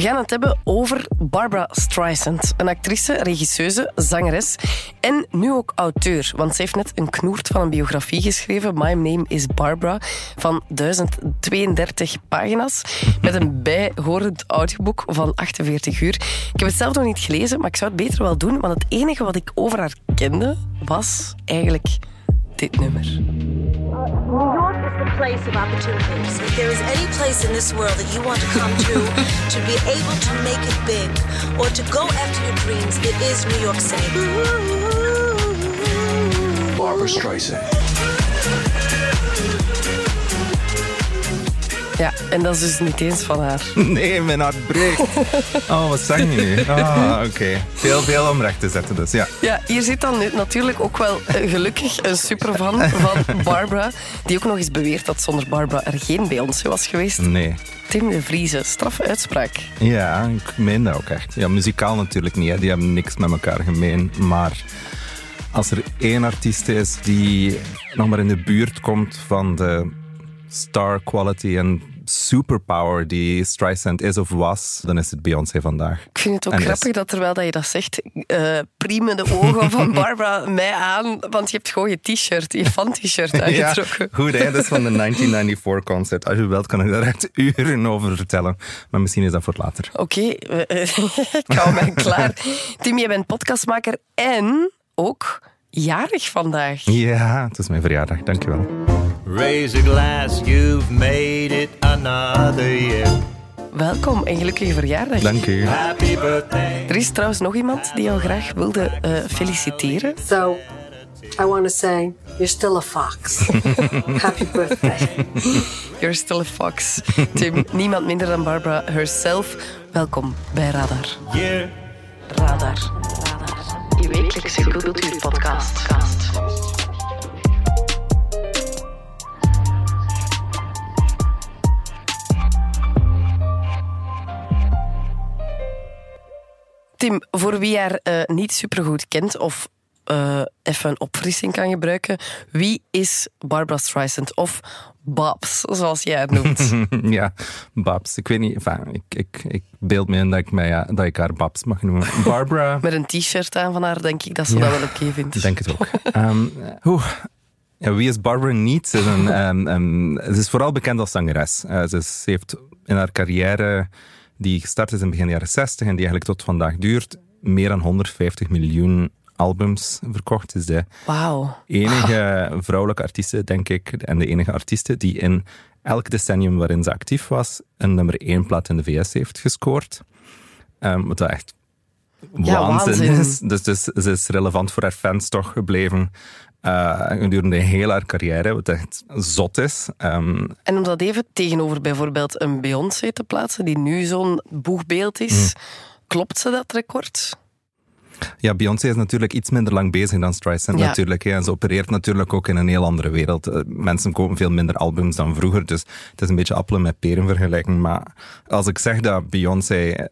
We gaan het hebben over Barbara Streisand. Een actrice, regisseuse, zangeres en nu ook auteur. Want ze heeft net een knoert van een biografie geschreven. My Name is Barbara. Van 1032 pagina's. Met een bijhorend audioboek van 48 uur. Ik heb het zelf nog niet gelezen, maar ik zou het beter wel doen. Want het enige wat ik over haar kende was eigenlijk dit nummer. New York is the place of opportunities. If there is any place in this world that you want to come to, to be able to make it big, or to go after your dreams, it is New York City. Barbara Streisand. Ja, en dat is dus niet eens van haar. Nee, mijn hart breekt. Oh, wat zang je nu? Ah, oké. Veel, veel om recht te zetten dus, ja. Ja, hier zit dan nu natuurlijk ook wel eh, gelukkig een superfan van Barbara, die ook nog eens beweert dat zonder Barbara er geen Beyoncé was geweest. Nee. Tim de Vrieze, straffe uitspraak. Ja, ik meen dat ook echt. Ja, muzikaal natuurlijk niet, hè. die hebben niks met elkaar gemeen. Maar als er één artiest is die nog maar in de buurt komt van de star quality en superpower die Streisand is of was, dan is het Beyoncé vandaag. Ik vind het ook En is- grappig dat terwijl dat je dat zegt, priemen de ogen van Barbara mij aan, want je hebt gewoon je t-shirt, je fan-t-shirt aangetrokken. Ja, goed, hè? dat is van de 1994 concert. Als je wilt, kan ik daar echt uren over vertellen. Maar misschien is dat voor later. Oké, eh, ik hou mij klaar. Tim, jij bent podcastmaker en ook jarig vandaag. Ja, het is mijn verjaardag. Dankjewel. Raise a glass, you've made it another year. Welkom en gelukkige verjaardag. Dank u. Happy birthday. Er is trouwens nog iemand die jou graag wilde eh, feliciteren. So, I want to say you're still a fox. Happy birthday. You're still a fox. Tim, niemand minder dan Barbara herself. Welkom bij Radar. Yeah. Radar. Radar. Je wekelijkse cultuurpodcast. Tim, voor wie haar eh, niet supergoed kent of eh, even een opfrissing kan gebruiken, wie is Barbara Streisand of Babs, zoals jij het noemt? ja, Babs. Ik weet niet, enfin, ik, ik, ik beeld me in dat ik, mij, ja, dat ik haar Babs mag noemen. Barbara, Met een t-shirt aan van haar, denk ik dat ze Ja. dat wel oké vindt. ik denk het ook. Ehm. Ja, wie is Barbara niet? Ze is, een, ehm, ehm, ze is vooral bekend als zangeres. Eh, ze heeft in haar carrière, die gestart is in begin jaren 60 en die eigenlijk tot vandaag duurt, meer dan 150 miljoen albums verkocht. Is de Wauw. enige vrouwelijke artieste, denk ik, en de enige artieste die in elk decennium waarin ze actief was, een nummer één plaat in de VS heeft gescoord. Ehm, wat echt Ja, waanzin, waanzin. is. Dus, dus ze is relevant voor haar fans toch gebleven eh, gedurende heel haar carrière, wat echt zot is. Ehm, En om dat even tegenover bijvoorbeeld een Beyoncé te plaatsen, die nu zo'n boegbeeld Mm. is, klopt ze dat record? Ja, Beyoncé is natuurlijk iets minder lang bezig dan Streisand Ja. natuurlijk. hè. En ze opereert natuurlijk ook in een heel andere wereld. Eh, Mensen kopen veel minder albums dan vroeger, dus het is een beetje appelen met peren vergelijking. Maar als ik zeg dat Beyoncé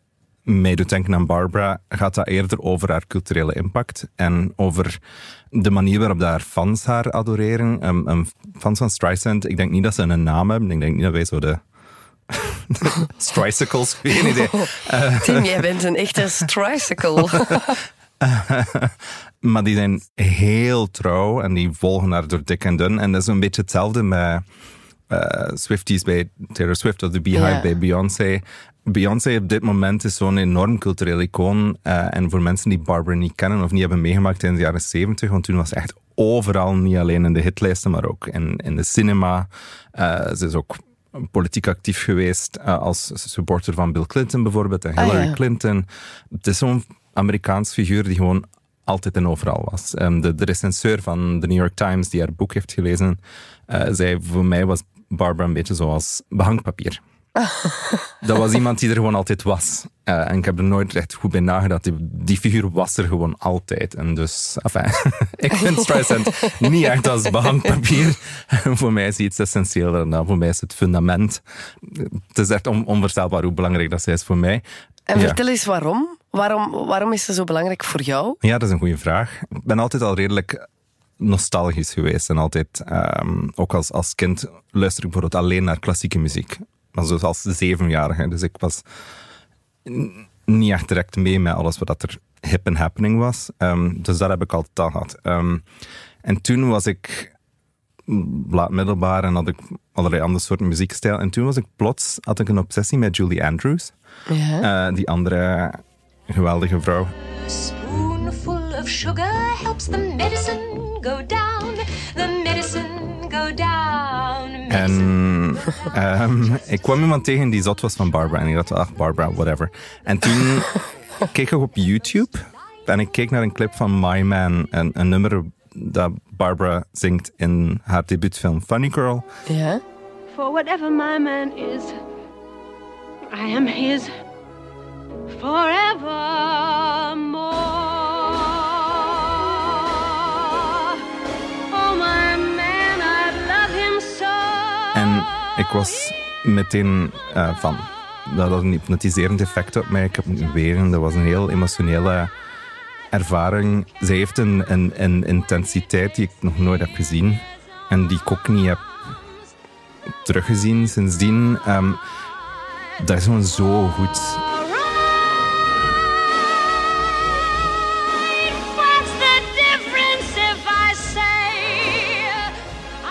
mij doet denken aan Barbara, gaat dat eerder over haar culturele impact en over de manier waarop haar fans haar adoreren. Um, um, fans van Streisand, ik denk niet dat ze een naam hebben. Ik denk niet dat wij zo de... Stricicles, geen idee. Tim, jij bent een echte tricycle. Maar die zijn heel trouw en die volgen haar door dik en dun. En dat is een beetje hetzelfde met eh, Swifties bij Taylor Swift of de Beehive bij Beyoncé. Beyoncé op dit moment is zo'n enorm cultureel icoon. eh, en voor mensen die Barbara niet kennen of niet hebben meegemaakt in de jaren 70, want toen was ze echt overal, niet alleen in de hitlijsten, maar ook in, in de cinema. Eh, ze is ook politiek actief geweest eh, als supporter van Bill Clinton bijvoorbeeld en Ah, Hillary ja. Clinton. Het is zo'n Amerikaans figuur die gewoon altijd en overal was. Ehm, de, de recenseur van de New York Times, die haar boek heeft gelezen, zei voor mij was Barbara een beetje zoals behangpapier. Dat was iemand die er gewoon altijd was. Eh, en ik heb er nooit echt goed bij nagedacht. Die, die figuur was er gewoon altijd. En dus, enfin, ik vind Streisand niet echt als behangpapier. voor mij is hij iets essentieeler dan dat. Voor mij is het fundament. Het is echt on- onvoorstelbaar hoe belangrijk dat zij is voor mij. En Ja. vertel eens waarom. waarom. Waarom is ze zo belangrijk voor jou? Ja, dat is een goede vraag. Ik ben altijd al redelijk nostalgisch geweest. En altijd, ehm, ook als, als kind, luister ik bijvoorbeeld alleen naar klassieke muziek. Maar zoals zevenjarige. Dus ik was niet echt direct mee met alles wat dat er hip en happening was. Ehm, dus dat heb ik altijd al gehad. Ehm, en toen was ik laat middelbaar en had ik allerlei andere soorten muziekstijl. En toen was ik plots, had ik een obsessie met Julie Andrews. Ja. Eh, die andere geweldige vrouw. spoonful of sugar helps the medicine go down. The medicine go down. En ehm, ik kwam iemand tegen die zot was van Barbara. En ik dacht, ach, Barbara, whatever. En toen keek ik op YouTube. En ik keek naar een clip van My Man. Een, een nummer dat Barbara zingt in haar debuutfilm Funny Girl. ja. For whatever my man is, I am his forevermore. Ik was meteen eh, van... Dat had een hypnotiserend effect op mij. Ik heb moeten weren. Dat was een heel emotionele ervaring. Zij heeft een, een, een intensiteit die ik nog nooit heb gezien. En die ik ook niet heb teruggezien sindsdien. Ehm, dat is gewoon zo goed.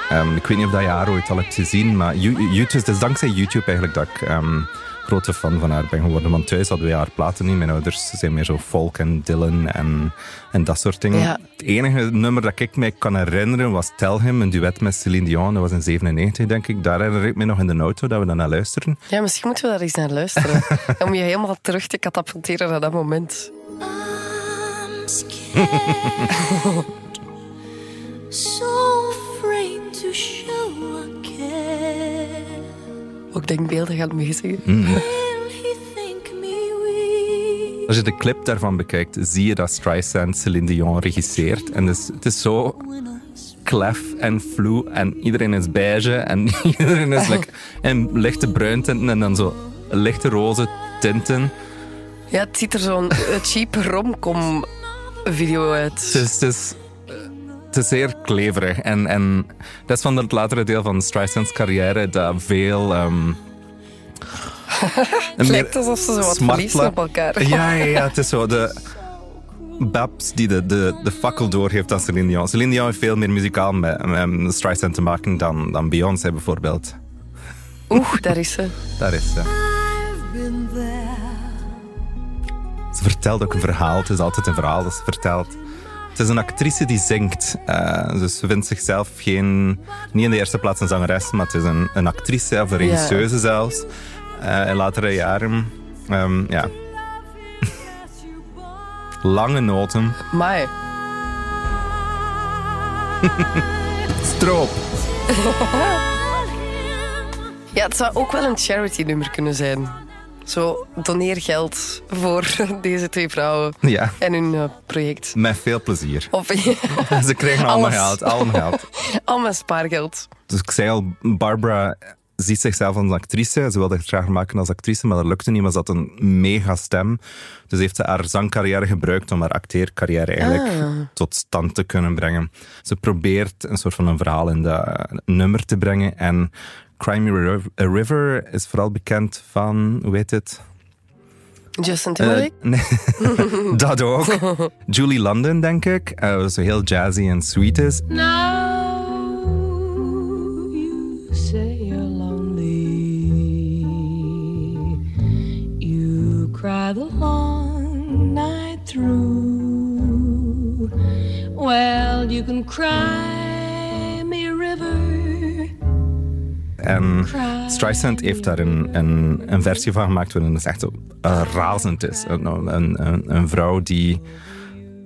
Ehm, ik weet niet of dat je haar ooit al hebt gezien, maar You- YouTube, het is dankzij YouTube eigenlijk dat ik ehm, grote fan van haar ben geworden. Want thuis hadden we haar platen niet. Mijn ouders zijn meer zo folk en Dylan en, en dat soort dingen. Ja. Het enige nummer dat ik mij kan herinneren was Tell Him, een duet met Celine Dion. Dat was in 97, denk ik. Daar herinner ik me nog in de auto dat we dan naar luisteren. ja, misschien moeten we daar eens naar luisteren. Om je helemaal terug te katapulteren naar dat moment. I'm scared, so Ook denkbeeldig. Mm. He think me weak? Als je de clip daarvan bekijkt, zie je dat Streisand Celine Dion regisseert. En dus, het is zo klef en vloe en iedereen is beige en iedereen is like, in lichte bruintinten en dan zo lichte roze tinten. Ja, het ziet er zo'n cheap romcom video uit. Het is, het is, zeer kleverig. En, en dat is van het latere deel van Streisand's carrière dat veel... ehm Het lijkt alsof ze zo wat zijn op elkaar. Ja, ja, ja, het is zo de... Babs die de, de, de fakkel doorgeeft aan Celine Dion. Celine Dion heeft veel meer muzikaal met, met Streisand te maken dan, dan Beyoncé bijvoorbeeld. Oeh, daar is ze. Daar is ze. Ze vertelt ook een verhaal. Het is altijd een verhaal dat ze vertelt. Het is een actrice die zingt. Eh, dus ze vindt zichzelf geen, niet in de eerste plaats een zangeres, maar het is een, een actrice of een regisseuse zelfs. Eh, in latere jaren. Ehm, ja. Lange noten. Maar Stroop. ja, het zou ook wel een charity nummer kunnen zijn. Zo, doneer geld voor deze twee vrouwen Ja, en hun eh, project. met veel plezier. Of Ze krijgen allemaal geld. Allemaal geld. al mijn spaargeld. Dus ik zei al, Barbara ziet zichzelf als actrice. Ze wilde het graag maken als actrice, maar dat lukte niet. Maar ze had een mega stem. Dus heeft ze haar zangcarrière gebruikt om haar acteercarrière eigenlijk tot stand te kunnen brengen. Ze probeert een soort van een verhaal in dat nummer te brengen. En Cry Me a River is vooral bekend van, hoe heet het? Justin Eh, Timberlake? nee, dat ook. Julie London, denk ik. Eh, zo heel jazzy en sweet is. Now you say you're lonely. You cry the long night through. Well, you can cry En Streisand heeft daar een, een, een versie van gemaakt waarin het echt zo eh, razend is. Een, een, een, een vrouw die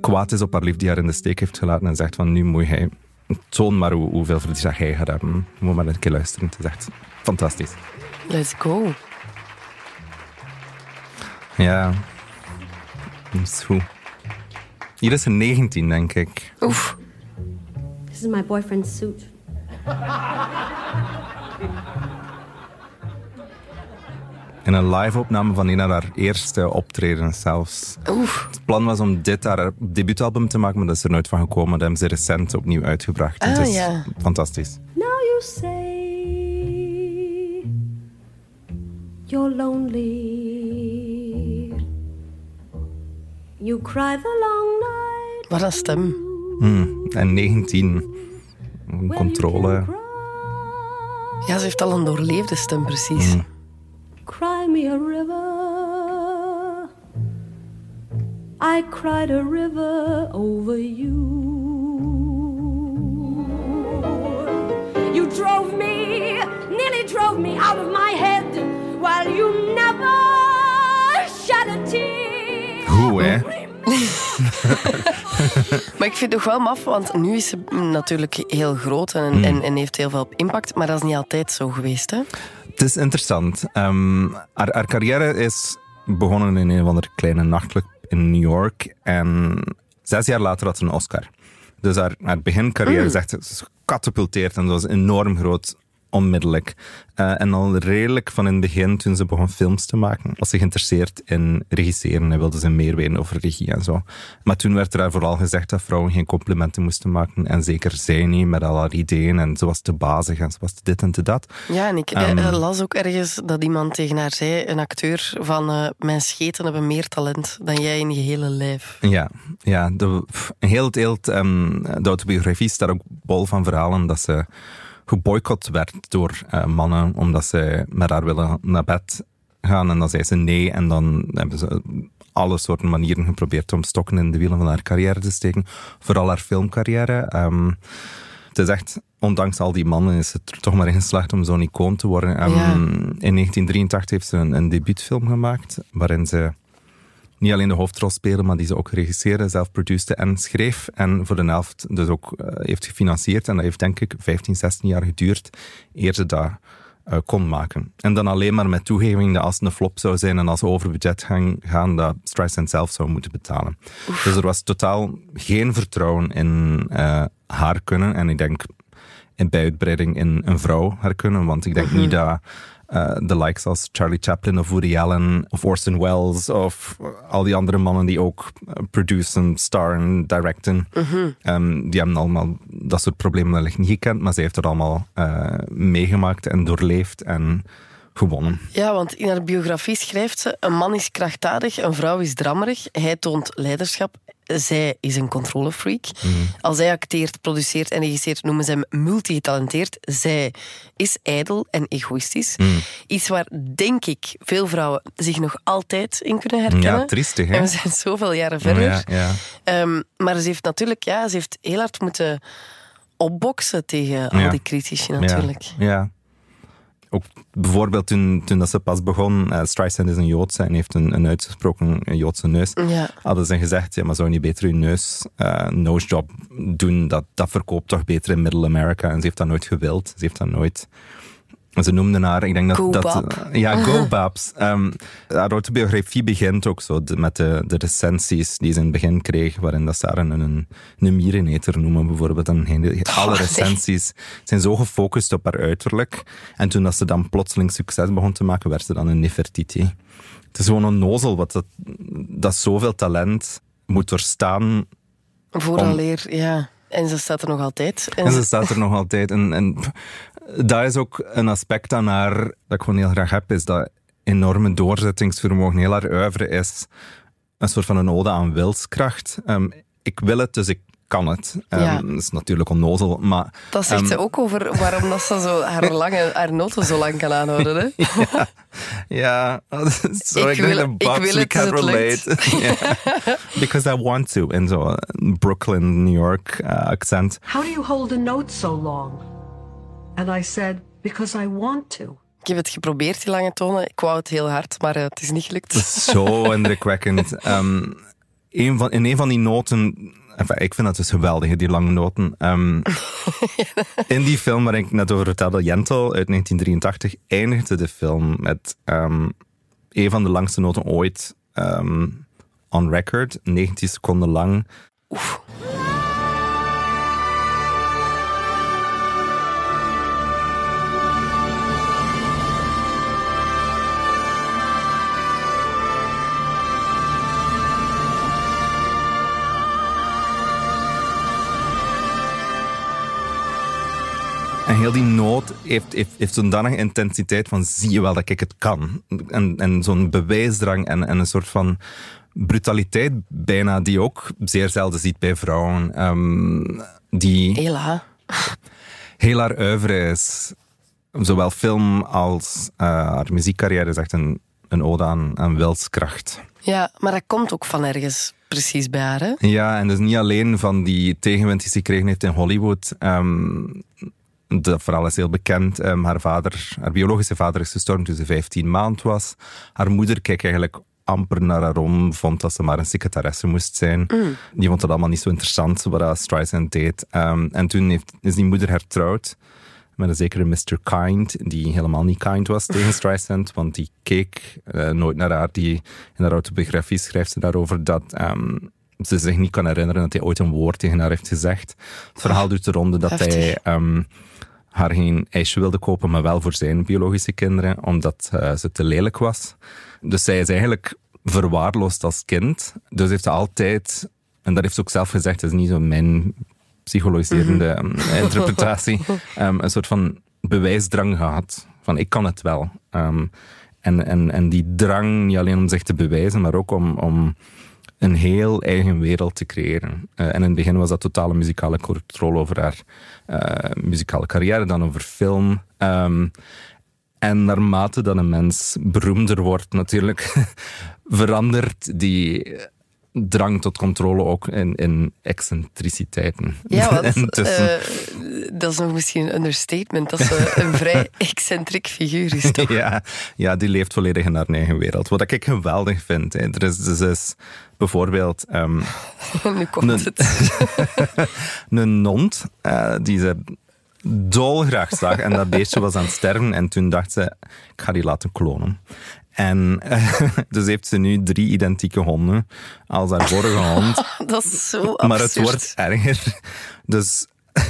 kwaad is op haar lief die haar in de steek heeft gelaten en zegt van nu moet hij toon maar hoe, hoeveel verdriet hij gaat hebben. Moet maar een keer luisteren. Het is echt fantastisch. Let's go. Ja, dat is goed. Hier is er 19, denk ik. Oef. This is my boyfriend's suit. In een live-opname van een van haar eerste optreden zelfs. Oef. Het plan was om dit haar debuutalbum te maken, maar dat is er nooit van gekomen. Dat hebben ze recent opnieuw uitgebracht. Ah, het is ja. fantastisch. Now you say you're lonely. You cry the long night. Wat een stem. Hmm. En 19. Controle. Ja, ze heeft al een doorleefde stem, precies. Hmm. Cry me a river. I cried a river over you. You drove me, nearly drove me out of my head, while you never shed a tear. Hoe, hè? Maar ik vind het nog wel maf, want nu is ze natuurlijk heel groot en, en, en heeft heel veel impact. Maar dat is niet altijd zo geweest, hè? Het is interessant. Ehm, haar, haar carrière is begonnen in een of andere kleine nachtclub in New York. En zes jaar later had ze een Oscar. Dus haar, haar begincarrière is echt gecatapulteerd en dat was enorm groot onmiddellijk. Eh, en al redelijk van in het begin, toen ze begon films te maken, was ze geïnteresseerd in regisseren en wilde ze meer weten over regie en zo. Maar toen werd er haar vooral gezegd dat vrouwen geen complimenten moesten maken. En zeker zij niet, met al haar ideeën. En ze was te bazig en ze was te dit en te dat. Ja, en ik eh, eh, las ook ergens dat iemand tegen haar zei, een acteur, van mijn scheten hebben meer talent dan jij in je hele lijf. Ja, ja de, heel, heel, ehm, de autobiografie staat ook bol van verhalen dat ze geboycott werd door eh, mannen omdat ze met haar willen naar bed gaan. En dan zei ze nee en dan hebben ze alle soorten manieren geprobeerd om stokken in de wielen van haar carrière te steken. Vooral haar filmcarrière. Ehm, het is echt, ondanks al die mannen, is het er toch maar in geslaagd om zo'n icoon te worden. Ehm, Ja. In 1983 heeft ze een, een debuutfilm gemaakt, waarin ze niet alleen de hoofdrol speelde, maar die ze ook regisseerde, zelf produceerde en schreef. En voor de helft dus ook eh, heeft gefinancierd. En dat heeft denk ik 15, 16 jaar geduurd eer ze dat eh, kon maken. En dan alleen maar met toegeving dat als het een flop zou zijn en als ze over budget gaan, gaan dat Streisand zelf zou moeten betalen. Dus er was totaal geen vertrouwen in eh, haar kunnen. En ik denk in bij uitbreiding in een vrouw haar kunnen. Want ik denk niet dat eh, de likes als Charlie Chaplin of Woody Allen of Orson Welles of al die andere mannen die ook eh, produceren, starren, directen, ehm, die hebben allemaal dat soort problemen wellicht niet gekend, maar zij heeft het allemaal eh, meegemaakt en doorleefd en gewonnen. Ja, want in haar biografie schrijft ze: een man is krachtdadig, een vrouw is drammerig, hij toont leiderschap. Zij is een controlefreak. Als hij acteert, produceert en regisseert, noemen ze hem multigetalenteerd. Zij is ijdel en egoïstisch. Iets waar, denk ik, veel vrouwen zich nog altijd in kunnen herkennen. Ja, triestig, hè? En we zijn zoveel jaren verder. Ja, ja. Ehm, maar ze heeft natuurlijk ja, ze heeft heel hard moeten opboksen tegen al die critici natuurlijk. Ja. Ook bijvoorbeeld toen, toen dat ze pas begon, uh, Streisand is een Joodse en heeft een, een uitgesproken Joodse neus. Ja. Hadden ze gezegd, ja, maar zou je niet beter je neus, eh nose job doen? Dat, dat verkoopt toch beter in Middle America? En ze heeft dat nooit gewild. Ze heeft dat nooit... Ze noemden haar, ik denk dat... Go dat ja, Go Babs. Ehm, haar autobiografie begint ook zo de- met de, de recensies die ze in het begin kreeg, waarin dat ze haar een, een, een miereneter noemen bijvoorbeeld. En geen- alle recensies zijn zo gefocust op haar uiterlijk. En toen dat ze dan plotseling succes begon te maken, werd ze dan een Nefertiti. Het is gewoon een nozel wat dat, dat zoveel talent moet doorstaan. Vooraleer, ja. En ze staat er nog altijd. En En ze- staat er nog altijd. En, dat is ook een aspect aan haar dat ik gewoon heel graag heb, is dat enorme doorzettingsvermogen. Heel haar oeuvre is een soort van een ode aan wilskracht. Ehm, ik wil het, dus ik kan het. Ehm, Ja. Dat is natuurlijk onnozel, maar... Dat zegt ehm, ze ook over waarom dat ze zo haar, lange, haar noten zo lang kan aanhouden. Hè? Ja, zo, Ik wil- ik wil we het, can dus relate. Because I want to. In zo'n Brooklyn, New York uh, accent. How do you hold a note so long? And I said, Because I want to. Ik heb het geprobeerd, die lange tonen. Ik wou het heel hard, maar eh, het is niet gelukt. Zo indrukwekkend. Ehm, een van, in een van die noten... enfin, ik vind dat dus geweldig, die lange noten. Ehm, in die film waar ik net over vertelde, Jentel uit 1983, eindigde de film met ehm, een van de langste noten ooit ehm, on record. 19 seconden lang. Heel die noot heeft, heeft, heeft zo'n danige intensiteit van zie je wel dat ik het kan. En, en zo'n bewijsdrang en, en een soort van brutaliteit bijna die je ook zeer zelden ziet bij vrouwen. ehm, die Hela. heel haar oeuvre is, zowel film als eh, haar muziekcarrière, is echt een, een ode aan, aan wilskracht. Ja, maar dat komt ook van ergens precies bij haar, hè? Ja, en dus niet alleen van die tegenwind die ze gekregen heeft in Hollywood. ehm, dat verhaal is heel bekend. Ehm, haar vader, haar biologische vader is gestorven toen ze 15 maand was. Haar moeder keek eigenlijk amper naar haar om, vond dat ze maar een secretaresse moest zijn. Die vond het allemaal niet zo interessant, wat dat Streisand deed. Ehm, en toen heeft, is die moeder hertrouwd met een zekere Mr. Kind, die helemaal niet kind was tegen Streisand, want die keek eh, nooit naar haar. Die, in haar autobiografie schrijft ze daarover dat ehm, ze zich niet kan herinneren dat hij ooit een woord tegen haar heeft gezegd. Het verhaal doet de ronde dat heftig. hij haar geen ijsje wilde kopen, maar wel voor zijn biologische kinderen, omdat eh, ze te lelijk was. Dus zij is eigenlijk verwaarloosd als kind. Dus heeft ze altijd, en dat heeft ze ook zelf gezegd, het is niet zo mijn psychologiserende ehm, interpretatie, ehm, een soort van bewijsdrang gehad. Van ik kan het wel. Ehm, en, en, en die drang, niet alleen om zich te bewijzen, maar ook om, om een heel eigen wereld te creëren. Eh, en in het begin was dat totale muzikale controle over haar eh, muzikale carrière, dan over film. Ehm, en naarmate dat een mens beroemder wordt, natuurlijk, verandert die drang tot controle ook in, in excentriciteiten. Ja, want eh, dat is nog misschien een understatement. Dat ze een vrij excentriek figuur is, toch? Ja, ja, die leeft volledig in haar eigen wereld. Wat ik geweldig vind. Hè. Er is, er is bijvoorbeeld ehm, nu komt Nee. het. een nond eh, die ze dolgraag zag. En dat beestje was aan het sterven. En toen dacht ze, ik ga die laten klonen. En dus heeft ze nu drie identieke honden als haar vorige hond. Dat is zo absurd. Maar het wordt erger. Dus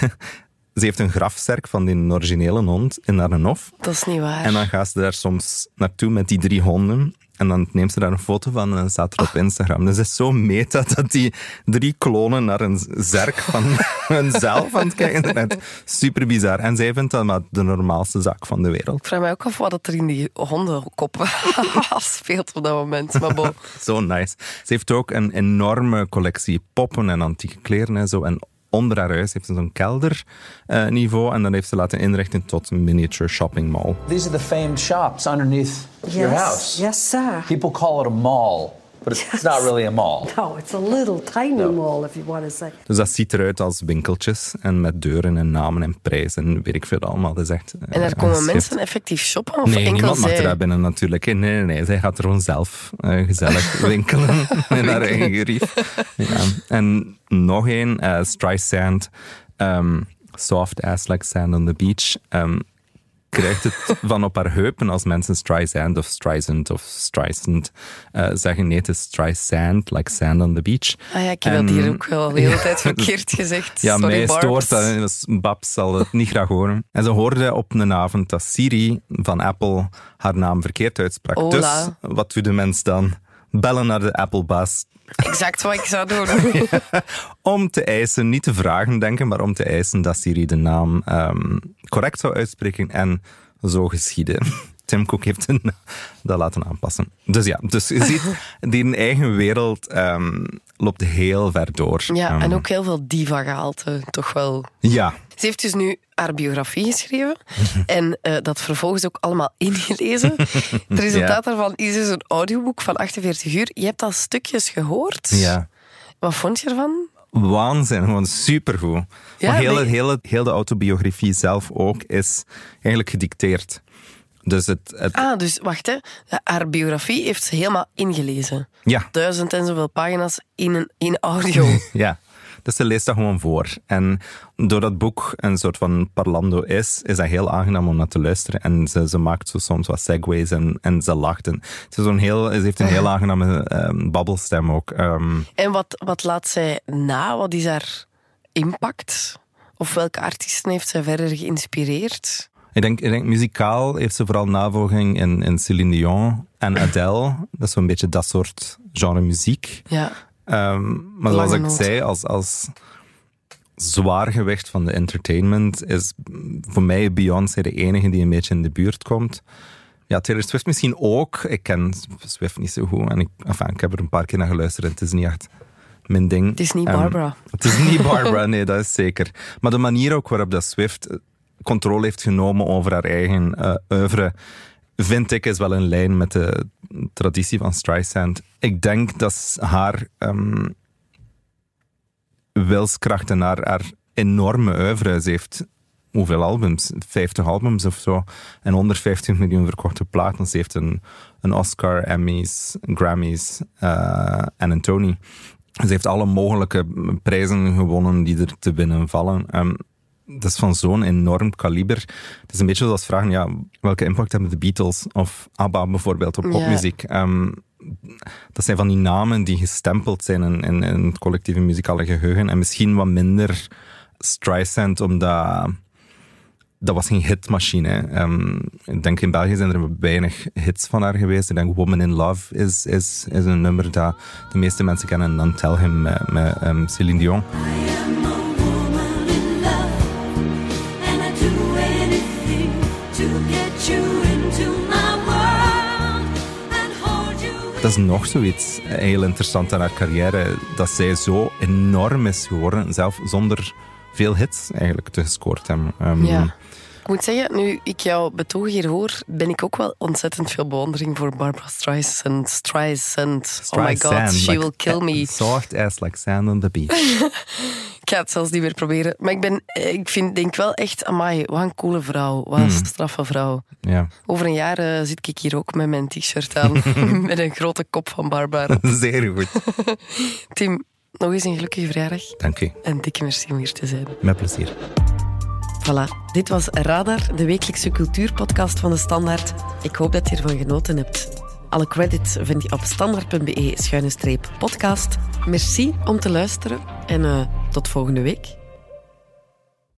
ze heeft een grafzerk van die originele hond in haar hof. Dat is niet waar. En dan gaat ze daar soms naartoe met die drie honden. En dan neemt ze daar een foto van en dan staat er op Instagram. Dus het is zo meta dat die drie klonen naar een zerk van hunzelf aan het kijken zijn. Super bizar. En zij vindt dat maar de normaalste zaak van de wereld. Ik vraag mij ook af wat er in die hondenkoppen speelt op dat moment. Maar bon. Zo nice. Ze heeft ook een enorme collectie poppen en antieke kleren en zo. En onder haar huis heeft ze zo'n kelderniveau. en dan heeft ze laten inrichten tot een miniature shopping mall. These are the famed shops underneath your Yes, house. yes, sir. People call it a mall, but it's, it's not really a mall. No, it's a little tiny mall, if you want to say. Dus dat ziet eruit als winkeltjes en met deuren en namen en prijzen en weet ik veel allemaal. Dat is echt, eh, En daar komen schrift. mensen effectief shoppen? Of Nee, enkel niemand mag zij? er daar binnen natuurlijk. Nee, nee, nee. Zij gaat er gewoon zelf eh, gezellig winkelen in haar eigen gerief. Ja. En nog één, eh Streisand, ehm, Soft Ass Like Sand on the Beach. ehm, krijgt het van op haar heupen als mensen Streisand of Streisand of Streisand eh, zeggen. Nee, het is Streisand, like sand on the beach. Ah ja, ik heb En- dat hier ook wel de hele Ja, tijd verkeerd gezegd. Ja, Sorry, mij Barbs. stoort dat. Dus Babs zal het niet graag horen. En ze hoorde op een avond dat Siri van Apple haar naam verkeerd uitsprak. Hola. Dus wat doet de mens dan? Bellen naar de Apple-baas Exact wat ik zou doen. om te eisen, niet te vragen denken, maar om te eisen dat Siri de naam ehm, correct zou uitspreken. En zo geschiedde. Tim Cook heeft een- dat laten aanpassen. Dus ja, dus je ziet, die eigen wereld ehm, loopt heel ver door. Ja, Ehm, en ook heel veel diva-gehalte, toch wel. Ja, Ze heeft dus nu haar biografie geschreven en eh, dat vervolgens ook allemaal ingelezen. Het resultaat daarvan is dus een audioboek van 48 uur. Je hebt al stukjes gehoord. ja. Wat vond je ervan? waanzin, gewoon supergoed. Ja, maar heel, nee. heel, heel de autobiografie zelf ook is eigenlijk gedicteerd. Dus het, het Ah, dus wacht hè. Haar biografie heeft ze helemaal ingelezen. ja, Duizend en zoveel pagina's in, een, in audio. ja. Dus ze leest dat gewoon voor. En doordat het boek een soort van parlando is, is dat heel aangenaam om naar te luisteren. En ze, ze maakt zo soms wat segways en, en ze lacht. En ze, is zo'n heel, ze heeft een heel aangename ehm, babbelstem ook. Ehm, en wat, wat laat zij na? Wat is haar impact? Of welke artiesten heeft zij verder geïnspireerd? Ik denk, ik denk muzikaal heeft ze vooral navolging in, in Celine Dion en Adele. Dat is zo'n beetje dat soort genre muziek. Ja. Ehm, maar zoals ik zei, als, als zwaargewicht van de entertainment is voor mij Beyoncé de enige die een beetje in de buurt komt. Ja, Taylor Swift misschien ook. Ik ken Swift niet zo goed. En ik, enfin, ik heb er een paar keer naar geluisterd en het is niet echt mijn ding. Het is niet Barbara. het is niet Barbara, nee, dat is zeker. Maar de manier ook waarop dat Swift controle heeft genomen over haar eigen eh oeuvre, vind ik is wel in lijn met de traditie van Streisand. Ik denk dat haar ehm, wilskracht en haar, haar enorme oeuvre, ze heeft hoeveel albums? 50 albums of zo. En 150 miljoen verkochte platen. Ze heeft een, een Oscar, Emmys, Grammys eh, en een Tony. Ze heeft alle mogelijke prijzen gewonnen die er te binnen vallen. Ehm, dat is van zo'n enorm kaliber. Het is een beetje zoals vragen, ja, welke impact hebben de Beatles of ABBA bijvoorbeeld op Ja. popmuziek? Ehm, dat zijn van die namen die gestempeld zijn in, in, in het collectieve muzikale geheugen. En misschien wat minder Streisand, omdat dat was geen hitmachine. Ehm, ik denk in België zijn er weinig hits van haar geweest. Ik denk Woman in Love is, is, is een nummer dat de meeste mensen kennen. En dan Tell Him met, met ehm, Celine Dion. Dat is nog zoiets heel interessant aan haar carrière. Dat zij zo enorm is geworden, zelf zonder veel hits eigenlijk te gescoord hebben. Ehm. Ik moet zeggen, nu ik jou betoog hier hoor, ben ik ook wel ontzettend veel bewondering voor Barbara Streisand. Streisand. Oh my god, Streisand, she like- will kill me. Soft as like sand on the beach. Ik ga het zelfs niet meer proberen. Maar ik, ben, eh, ik vind, denk wel echt, amai, wat een coole vrouw. Wat een Hmm. straffe vrouw. ja, Over een jaar eh, zit ik hier ook met mijn t-shirt aan. met een grote kop van Barbara. zeer goed. Tim, nog eens een gelukkige verjaardag. Dank u. En dikke merci om hier te zijn. Met plezier. Voilà, dit was Radar, de wekelijkse cultuurpodcast van de Standaard. Ik hoop dat je ervan genoten hebt. Alle credits vind je op standaard.be-podcast. Merci om te luisteren en eh, tot volgende week.